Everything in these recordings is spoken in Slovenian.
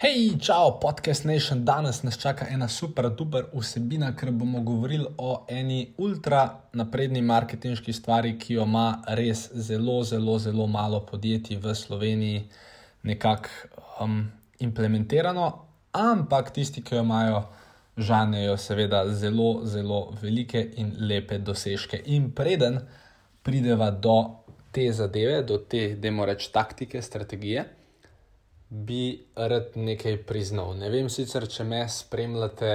Hej, čau, podcast Nation. Danes nas čaka ena super, duper vsebina, ker bomo govorili o eni ultra napredni marketinški stvari, ki jo ima res zelo, zelo, zelo malo podjetij v Sloveniji nekako um, implementirano, ampak tisti, ki jo imajo, žanjejo seveda zelo, zelo velike in lepe dosežke. In preden prideva do te zadeve, do te, da moramo reči, taktike, strategije bi rad nekaj priznal. Ne vem sicer, če me spremljate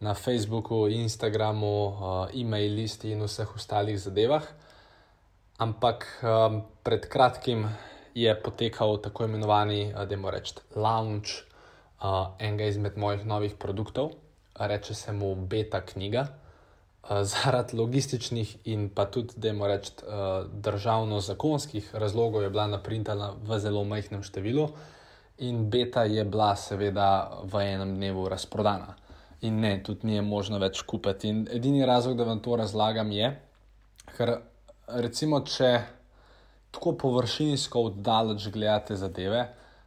na Facebooku, Instagramu, uh, e-mail listi in vseh ostalih zadevah, ampak um, pred kratkim je potekal tako imenovani, uh, da moramo reči, launch uh, enega izmed mojih novih produktov, reče se mu Beta knjiga. Zaradi logističnih in pa tudi, da moramo reči, državno-zakonskih razlogov je bila naprintana v zelo majhnem številu, in beta je bila, seveda, v enem dnevu razprodana. In ne, tudi ni možno več kupiti. In edini razlog, da vam to razlagam, je, ker recimo, če tako površinsko oddaleč gledate zadeve,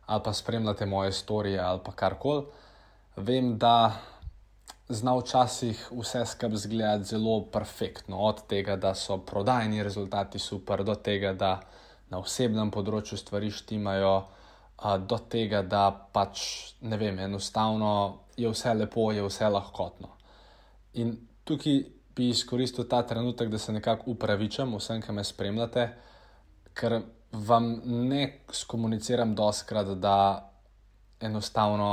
ali pa spremljate moje storije ali pa karkoli, vem, da zna včasih vse skupaj izgledati zelo perfektno. Od tega, da so prodajni rezultati super, do tega, da na osebnem področju stvari štimajo do tega, da pač ne vem, enostavno je vse lepo, je vse lahkotno. In tukaj bi izkoristil ta trenutek, da se nekako upravičam vsem, ki me spremljate, ker vam ne skomuniciram doskrat, da enostavno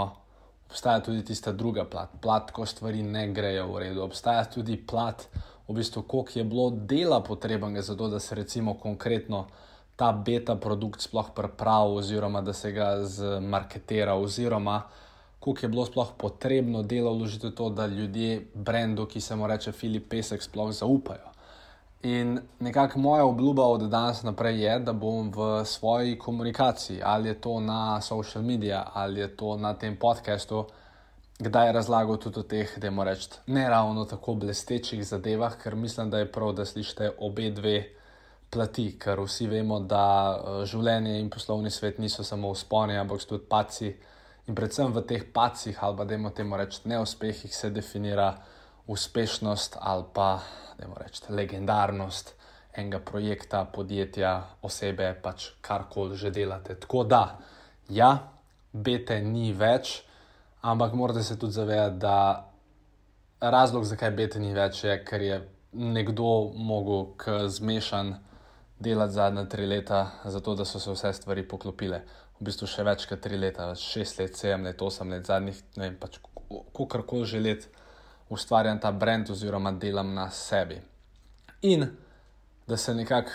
obstaja tudi tista druga plat, plat, ko stvari ne grejo v redu. Obstaja tudi plat, v bistvu, koliko je bilo dela potrebnega za to, da se recimo konkretno ta beta produkt sploh pripravil, oziroma da se ga zmarketira, oziroma koliko je bilo sploh potrebno dela vložiti v to, da ljudje brendu, ki se mu reče Filip Pesek, sploh zaupajo. In nekako moja obljuba od danes naprej je, da bom v svoji komunikaciji, ali je to na social medijih, ali je to na tem podkastu, kdaj razlagal tudi o teh, da moramo reči, ne ravno tako blestečih zadevah, ker mislim, da je prav, da slišite obe dve plati, ker vsi vemo, da uh, življenje in poslovni svet niso samo usponi, ampak so tudi paci. In predvsem v teh pacih, ali pa da imamo temu reči neuspehih, se definira uspešnost ali pa da imamo reči legendarnost enega projekta, podjetja, osebe, pač karkoli že delate. Tako da, ja, bete ni več, ampak morate se tudi zavedati, da razlog, zakaj bete ni več, je, ker je nekdo mogel k zmešanju delati zadnja tri leta, zato da so se vse stvari poklopile. V bistvu še več kot tri leta, šest let, sedem let, osem let, zadnjih, ne vem, pač kako koli že let ustvarjam ta brand oziroma delam na sebi. In da se nekako,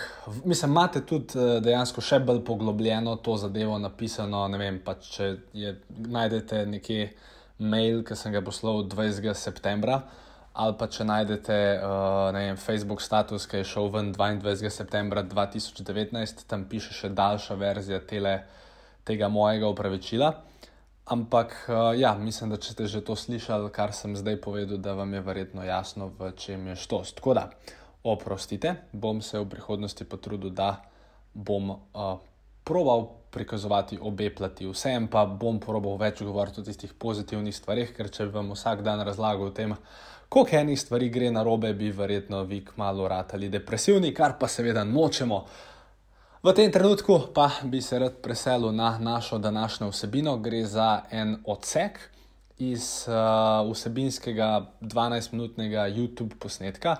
mislim, imate tudi eh, dejansko še bolj poglobljeno to zadevo napisano. Ne vem, pač če je, najdete nekje mail, ki sem ga poslal 20. septembra ali pa če najdete uh, vem, Facebook status, ki je šel ven 22. septembra 2019, tam piše še daljša verzija tele, tega mojega upravičila. Ampak uh, ja, mislim, da če ste že to slišali, kar sem zdaj povedal, da vam je verjetno jasno, v čem je štost. Tako da, oprostite, bom se v prihodnosti potrudil, da bom uh, probal prikazovati obe plati. Vsem pa bom probal več govoriti o tistih pozitivnih stvarih, ker če vam vsak dan razlagam o tem, koliko enih stvari gre na robe, bi verjetno vi kmalo ratali depresivni, kar pa seveda nočemo. V tem trenutku pa bi se rad preselil na našo današnjo vsebino. Gre za en odsek iz uh, vsebinskega 12-minutnega YouTube posnetka,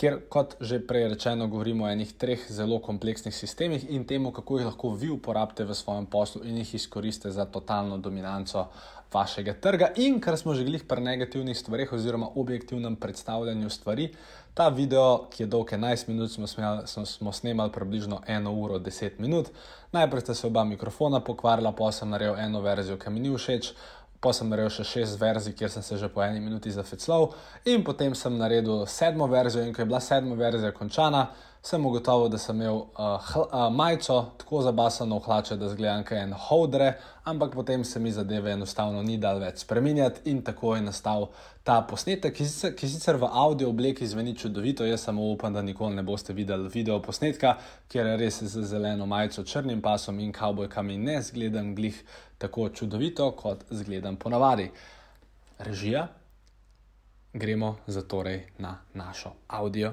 kjer, kot že prej rečeno, govorimo o enih treh zelo kompleksnih sistemih in temu, kako jih lahko vi uporabite v svojem poslu in jih izkoristite za totalno dominanco vašega trga. In ker smo že glih pri negativnih stvarih oziroma objektivnem predstavljanju stvari, ta video, ki je dolg 11 minut, smo, smel, smo, smo snemali približno 1 uro 10 minut. Najprej sta se oba mikrofona pokvarila, pa sem naredil eno verzijo, ki mi ni všeč. Pa sem naredil še šest verzij, kjer sem se že po eni minuti zafeclal, in potem sem naredil sedmo verzijo, in ko je bila sedma verzija končana, sem ugotovil, da sem imel uh, hl, uh, majico tako zabasano v hlače, da zgledam kaj en hodre, ampak potem se mi zadeve enostavno ni dal več spremenjati in tako je nastal ta posnetek, ki sicer, ki sicer v audio obliki zveni čudovito. Jaz samo upam, da nikoli ne boste videli video posnetka, ker je res z zeleno majico, črnim pasom in kavbojkami ne zgledam glih tako čudovito, kot zgledam ponavadi. Režija. Gremo zatorej na našo audio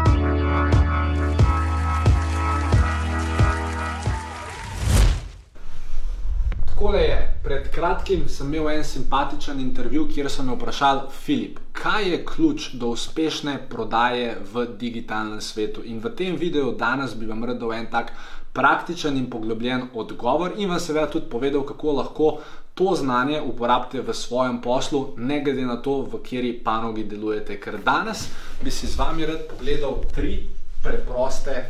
Takole je. Pred kratkim sem imel en simpatičen intervju, kjer sem me vprašal, Filip, kaj je ključ do uspešne prodaje v digitalnem svetu. In v tem videu danes bi vam rad dal en tak praktičen in poglobljen odgovor in vam seveda tudi povedal, kako lahko to znanje uporabite v svojem poslu, ne glede na to, v kateri panogi delujete. Ker danes bi si z vami rad pogledal tri preproste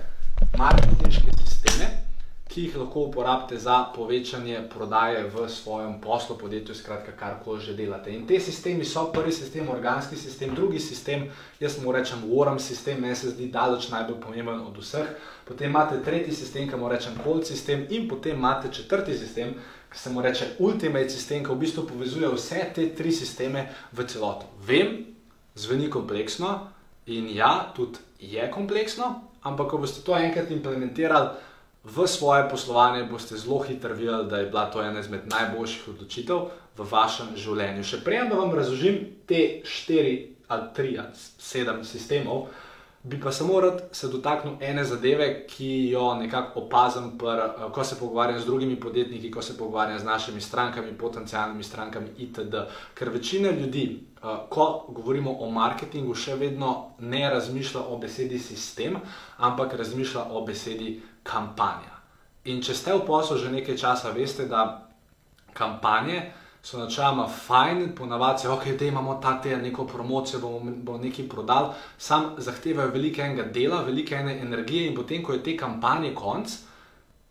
marketinške sisteme ki jih lahko uporabite za povečanje prodaje v svojem poslu, podjetju, skratka, kar koli že delate. In te sistemi so prvi sistem, organski sistem, drugi sistem, jaz mu rečem Warm sistem, meni se zdi daleč najbolj pomemben od vseh. Potem imate tretji sistem, ki mu rečem Cold sistem, in potem imate četrti sistem, ki se mu reče Ultimate sistem, ki v bistvu povezuje vse te tri sisteme v celoto. Vem, zveni kompleksno in ja, tudi je kompleksno, ampak ko boste to enkrat implementirali, v svoje poslovanje boste zelo hitro videli, da je bila to ena izmed najboljših odločitev v vašem življenju. Še prej, da vam razložim te štiri ali tri ali sedem sistemov, bi pa samo rad se dotaknil ene zadeve, ki jo nekako opazim, pr, eh, ko se pogovarjam z drugimi podjetniki, ko se pogovarjam z našimi strankami, potencijalnimi strankami itd. Ker večina ljudi, eh, ko govorimo o marketingu, še vedno ne razmišlja o besedi sistem, ampak razmišlja o besedi kampanja. In če ste v poslu že nekaj časa, veste, da kampanje so načeloma fajn, ponavadi, ok, da imamo ta te neko promocijo, bomo, bomo nekaj prodali, sam zahtevajo veliko enega dela, veliko ene energije in potem, ko je te kampanje konc,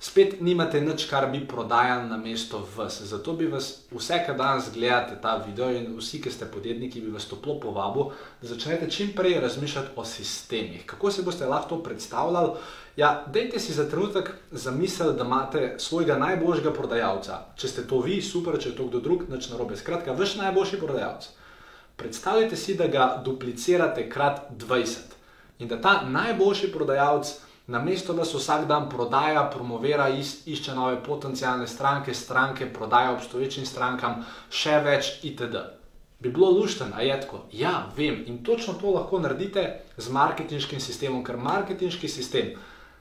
spet nimate nič, kar bi prodajali na mesto vas. Zato bi vas vse, kar danes gledate ta video in vsi, ki ste podjetniki, bi vas toplo povabil, da začnete čim prej razmišljati o sistemih. Kako se boste lahko to predstavljali? Ja, dejte si za trenutek zamisel, da imate svojega najboljšega prodajalca. Če ste to vi, super, če je to kdo drug, nič narobe. Skratka, vaš najboljši prodajalec. Predstavljajte si, da ga duplicirate krat 20 in da ta najboljši prodajalec namesto da se vsak dan prodaja, promovira, išče nove potencijalne stranke, stranke, prodaja obstoječim strankam, še več itd. Bi bilo luštno, a je tako? Ja, vem. In točno to lahko naredite z marketinškim sistemom, ker marketinški sistem,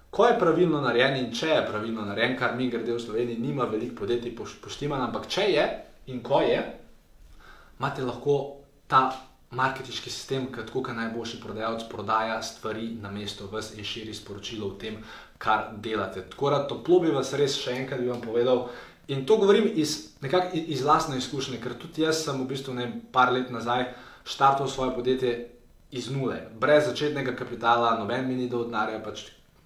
ko je pravilno narejen in če je pravilno narejen, kar mi grede v Sloveniji, nima veliko podjetij poštiman, ampak če je in ko je, imate lahko ta marketinški sistem, ki kot najboljši prodajalec prodaja stvari na mesto vas in širi sporočilo o tem, kar delate. Tako da toplo bi vas res še enkrat bi vam povedal. In to govorim iz, nekak, iz lastne izkušnje, ker tudi jaz sem v bistvu ne par let nazaj štartal svoje podjetje iz nule, brez začetnega kapitala, noben mi ni dal denarja, pač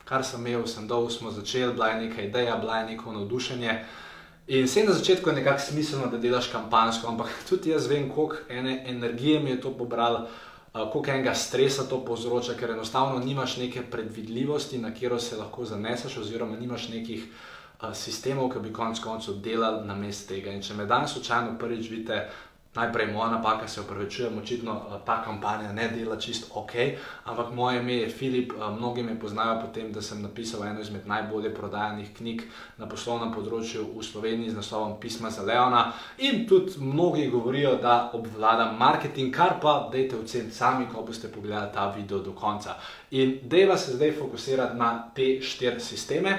kar sem imel, sem dol, smo začeli, bila je neka ideja, bila je neko navdušenje. In vse na začetku je nekako smiselno, da delaš kampanjsko, ampak tudi jaz vem, koliko ene energije mi je to pobralo, koliko enega stresa to povzroča, ker enostavno nimaš neke predvidljivosti, na katero se lahko zaneseš, oziroma nimaš nekih sistemov, ki bi konec koncev delali na mestu tega. In če me danes slučajno prvič vidite, najprej moja napaka, se upravičujem, očitno eh, ta kampanja ne dela čist ok, ampak moje ime je Filip, eh, mnogi me poznajo po tem, da sem napisal eno izmed najbolje prodajanih knjig na poslovnem področju v Sloveniji z naslovom Pisma za Leona in tudi mnogi govorijo, da obvladam marketing, kar pa dejte oceniti sami, ko boste pogledali ta video do konca. In dejva se zdaj fokusirati na te štiri sisteme.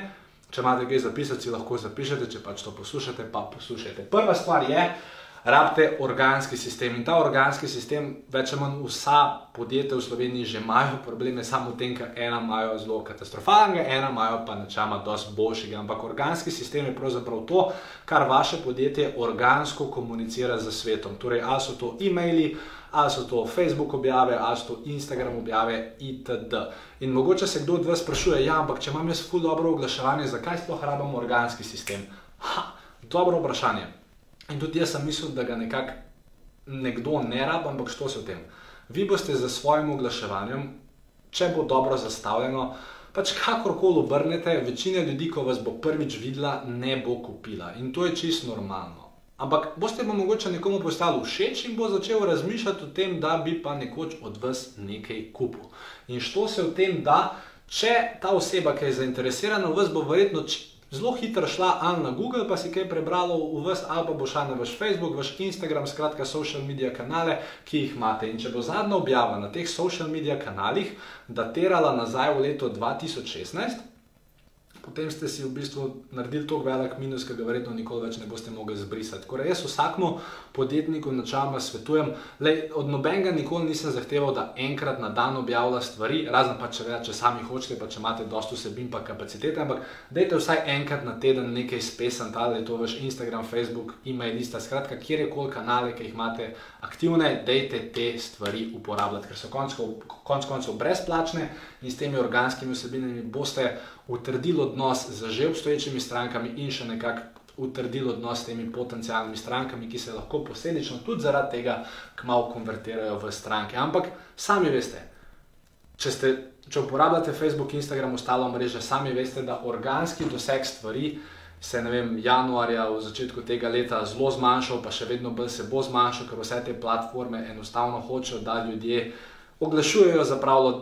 Če imate kaj zapisati, lahko zapišete, če pač to poslušate, pa poslušajte. Prva stvar je, rabite organski sistem. In ta organski sistem, več ali manj vsa podjetja v Sloveniji že imajo probleme, samo v tem, ker ena imajo zelo katastrofalnega, ena imajo pa načama dosti boljšega. Ampak organski sistem je pravzaprav to, kar vaše podjetje organsko komunicira z svetom. Torej, ali so to e-maili, ali so to Facebook objave, ali so to Instagram objave, itd. In mogoče se kdo od vas sprašuje, ja, ampak če imam jaz ful dobro oglaševanje, zakaj sploh rabim organski sistem? Ha, dobro vprašanje. In tudi jaz sem mislil, da ga nekako nekdo ne rabi, ampak što se v tem? Vi boste za svojim oglaševanjem, če bo dobro zastavljeno, pač kakorkoli obrnete, večina ljudi, ko vas bo prvič videla, ne bo kupila. In to je čisto normalno. Ampak boste pa mogoče nekomu postali všeč in bo začel razmišljati o tem, da bi pa nekoč od vas nekaj kupil. In što se v tem da, če ta oseba, ki je zainteresirana v vas, bo verjetno zelo hitro šla ali na Google, pa si kaj prebrala v vas, ali pa bo šla na vaš Facebook, vaš Instagram, skratka, social media kanale, ki jih imate. In če bo zadnja objava na teh social media kanalih datirala nazaj v leto 2016, potem ste si v bistvu naredili tako velik minus, ki ga verjetno nikoli več ne boste mogli zbrisati. Torej, jaz vsakmu podjetniku načeloma svetujem, da od nobenega nikoli nisem zahteval, da enkrat na dan objavlja stvari, razen pa če, če sami hočete, pa če imate dosto vsebin in kapacitete, ampak dajte vsaj enkrat na teden nekaj spesen, ali je to vaš Instagram, Facebook, e-mail lista, skratka, kjerkoli kanale, ki jih imate aktivne, dajte te stvari uporabljati, ker so konc koncev brezplačne in s temi organskimi vsebinami boste utrdili odnos z že obstoječimi strankami in še nekako utrdili odnos s temi potencijalnimi strankami, ki se lahko posledično tudi zaradi tega kmalo konvertirajo v stranke. Ampak sami veste, če, ste, če uporabljate Facebook, Instagram, ostalo mreže, sami veste, da organski doseg stvari. Se je januarja, v začetku tega leta, zelo zmanjšal, pa še vedno bolj se bo zmanjšal, ker vse te platforme enostavno hočejo, da ljudje uh, oglašujejo,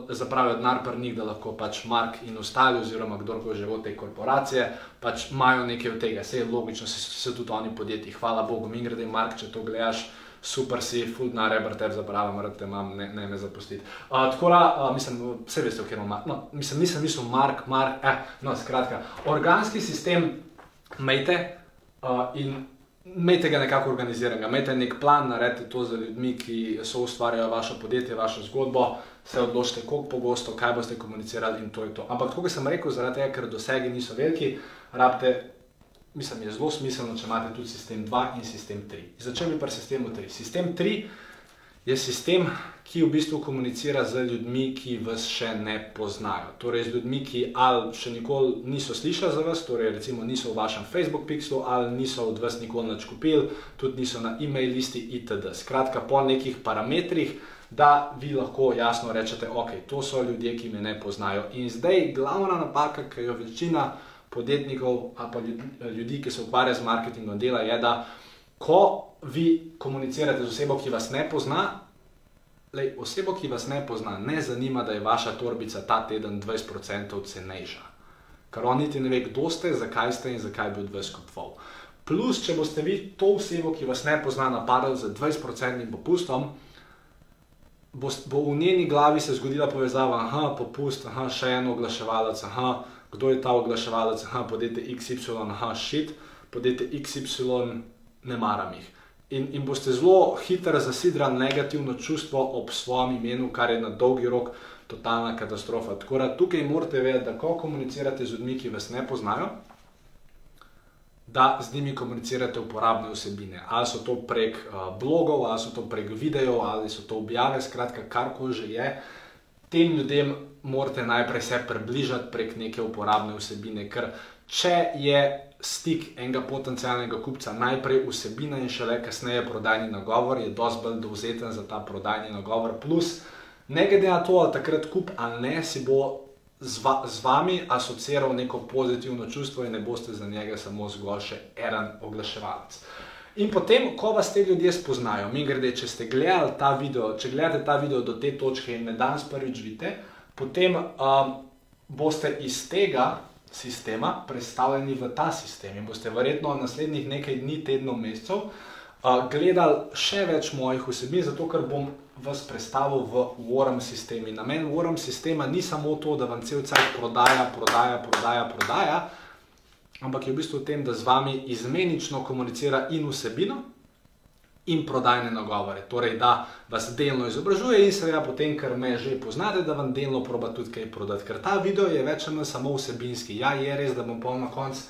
zapravijo denar pri njih, da lahko pač Mark in ostali, oziroma kdorkoli že v te korporacije, pač imajo nekaj od tega. Vse je logično, se, se tudi oni podjetji, hvala Bogu, mi grede, Mark, če to gledaš. Super si, fud na rebr, te zapravim, da te imam, ne, ne me zapustiti. Uh, tako da, uh, mislim, vse veste, kje imamo, no, mislim, nisem mislil, Mark, Mark, eh, no, skratka, organski sistem, majte uh, in Imejte ga nekako organiziranega, imejte nek plan, naredite to za ljudmi, ki so ustvarjali vaše podjetje, vašo zgodbo, se odločite, koliko pogosto, kaj boste komunicirali in to je to. Ampak, kot sem rekel, zaradi tega, ker dosegi niso veliki, rabite, mislim, je zelo smiselno, če imate tudi sistem 2 in sistem 3. Začel bi pri sistemu 3. Sistem 3 je sistem, ki v bistvu komunicira z ljudmi, ki vas še ne poznajo. Torej, z ljudmi, ki ali še nikoli niso slišali za vas, torej recimo niso v vašem Facebook pixelu ali niso od vas nikoli nič kupili, tudi niso na e-mail listi itd. Skratka, po nekih parametrih, da vi lahko jasno rečete, ok, to so ljudje, ki me ne poznajo. In zdaj glavna napaka, ki jo večina podjetnikov ali pa ljudi, ki se ukvarjajo z marketingom, dela, je, da ko vi komunicirate z osebo, ki vas ne pozna, lej, osebo, ki vas ne pozna, ne zanima, da je vaša torbica ta teden 20% cenejša. Ker on niti ne ve, kdo ste, zakaj ste in zakaj bi od vas kupoval. Plus, če boste vi to osebo, ki vas ne pozna, napadali z 20% popustom, bo, bo v njeni glavi se zgodila povezava, aha, popust, aha, še en oglaševalec, aha, kdo je ta oglaševalec, aha, podjetje XY, aha, shit, podjetje XY, ne maram jih. In, in boste zelo hitro zasidrali negativno čustvo ob svojem imenu, kar je na dolgi rok totalna katastrofa. Tako da tukaj morate vedeti, da ko komunicirate z ljudmi, ki vas ne poznajo, da z njimi komunicirate uporabne vsebine. Ali so to prek uh, blogov, ali so to prek videov, ali so to objave, skratka, karkoli že je. Tem ljudem morate najprej se približati prek neke uporabne vsebine, ker če je stik enega potencijalnega kupca, najprej vsebina in šele kasneje prodajni nagovor, je dosti bolj dovzeten za ta prodajni nagovor. Plus, ne glede na to, ali takrat kup ali ne, si bo z, va, z vami asociiral neko pozitivno čustvo in ne boste za njega samo zgolj še en oglaševalec. In potem, ko vas te ljudje spoznajo, mi grede, če ste gledali ta video, če gledate ta video do te točke in me danes prvič vidite, potem um, boste iz tega sistema predstavljeni v ta sistem. In boste verjetno naslednjih nekaj dni, tednov, mesecev uh, gledali še več mojih vsebin, zato ker bom vas predstavil v Warm sistemu. Namen Warm sistema ni samo to, da vam cel cel prodaja, prodaja, prodaja, prodaja, ampak je v bistvu v tem, da z vami izmenično komunicira in vsebino. In prodajne nagovore. Torej, da vas delno izobražuje in seveda potem, ker me že poznate, da vam delno proba tudi kaj prodati. Ker ta video je več ali manj samo vsebinski. Ja, je res, da bom pa na koncu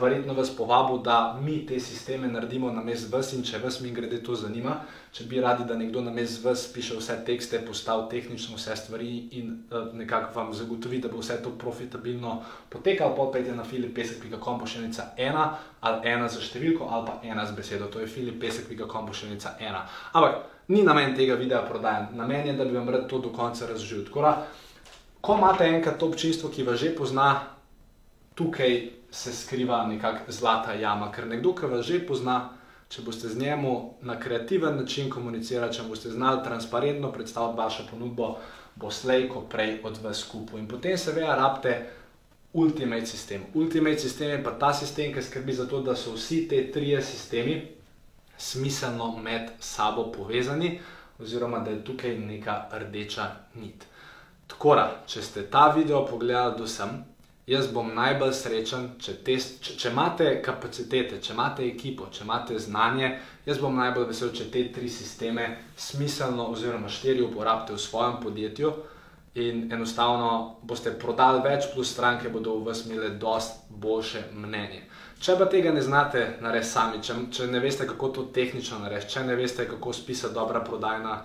verjetno vas povabil, da mi te sisteme naredimo na mest vas in če vas mi grede to zanima, če bi radi, da nekdo na mest vas piše vse tekste, postav tehnično vse stvari in uh, nekako vam zagotovi, da bo vse to profitabilno potekalo, podpejte na filipesek.com pošiljnica ena ali ena za številko ali pa ena z besedo, to je filipesek.com pošiljnica ena. Ampak ni namen tega videa prodajen, namen je, da bi vam rad to do konca razžil. Tako da, ko imate enkrat to občinstvo, ki vas že pozna, tukaj se skriva nekakšna zlata jama. Ker nekdo, ki vas že pozna, če boste z njim na kreativen način komunicirali, če boste znali transparentno predstaviti vašo ponudbo, bo slej, ko prej od vas skupaj. In potem seveda rabite ultimate sistem. Ultimate sistem je pa ta sistem, ki skrbi za to, da so vsi te trije sistemi smiselno med sabo povezani, oziroma da je tukaj neka rdeča nit. Tako da, če ste ta video pogledali do sem, jaz bom najbolj srečen, če, te, če, če imate kapacitete, če imate ekipo, če imate znanje. Jaz bom najbolj vesel, če te tri sisteme smiselno, oziroma štiri uporabite v svojem podjetju in enostavno boste prodali več, plus stranke bodo v vas imele dosti boljše mnenje. Če pa tega ne znate narediti sami, če, če ne veste, kako to tehnično narediti, če ne veste, kako spisati dobra prodajna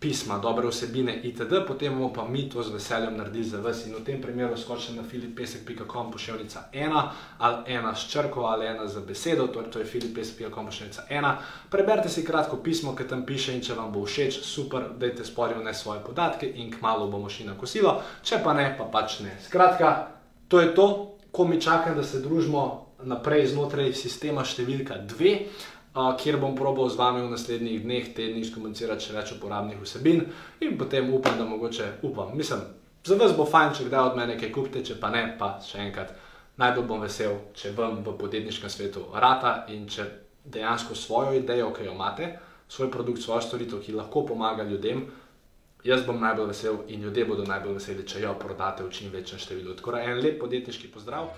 pisma, dobre vsebine itd., potem bomo pa mi to z veseljem naredili za vas in v tem primeru skočite na filipesek.com pošiljnica ena ali ena s črko ali ena za besedo, torej to je filipesek.com pošiljnica ena. Preberite si kratko pismo, ki tam piše in če vam bo všeč, super, dajte spodaj vne svoje podatke in kmalo bomo šli na kosilo, če pa ne, pa pač ne. Skratka, to je to, ko mi čakam, da se družimo naprej znotraj sistema številka dve kjer bom probal z vami v naslednjih dneh, tednih skomunicirati še več uporabnih vsebin in potem upam, da mogoče upam. Mislim, za vas bo fajn, če kdaj od mene kaj kupite, če pa ne, pa še enkrat. Najbolj bom vesel, če vam v podjetniškem svetu rata in če dejansko svojo idejo, ki jo imate, svoj produkt, svojo storitev, ki lahko pomaga ljudem, jaz bom najbolj vesel in ljudje bodo najbolj veseli, če jo prodate v čim večjem številu. Tako da en lep podjetniški pozdrav.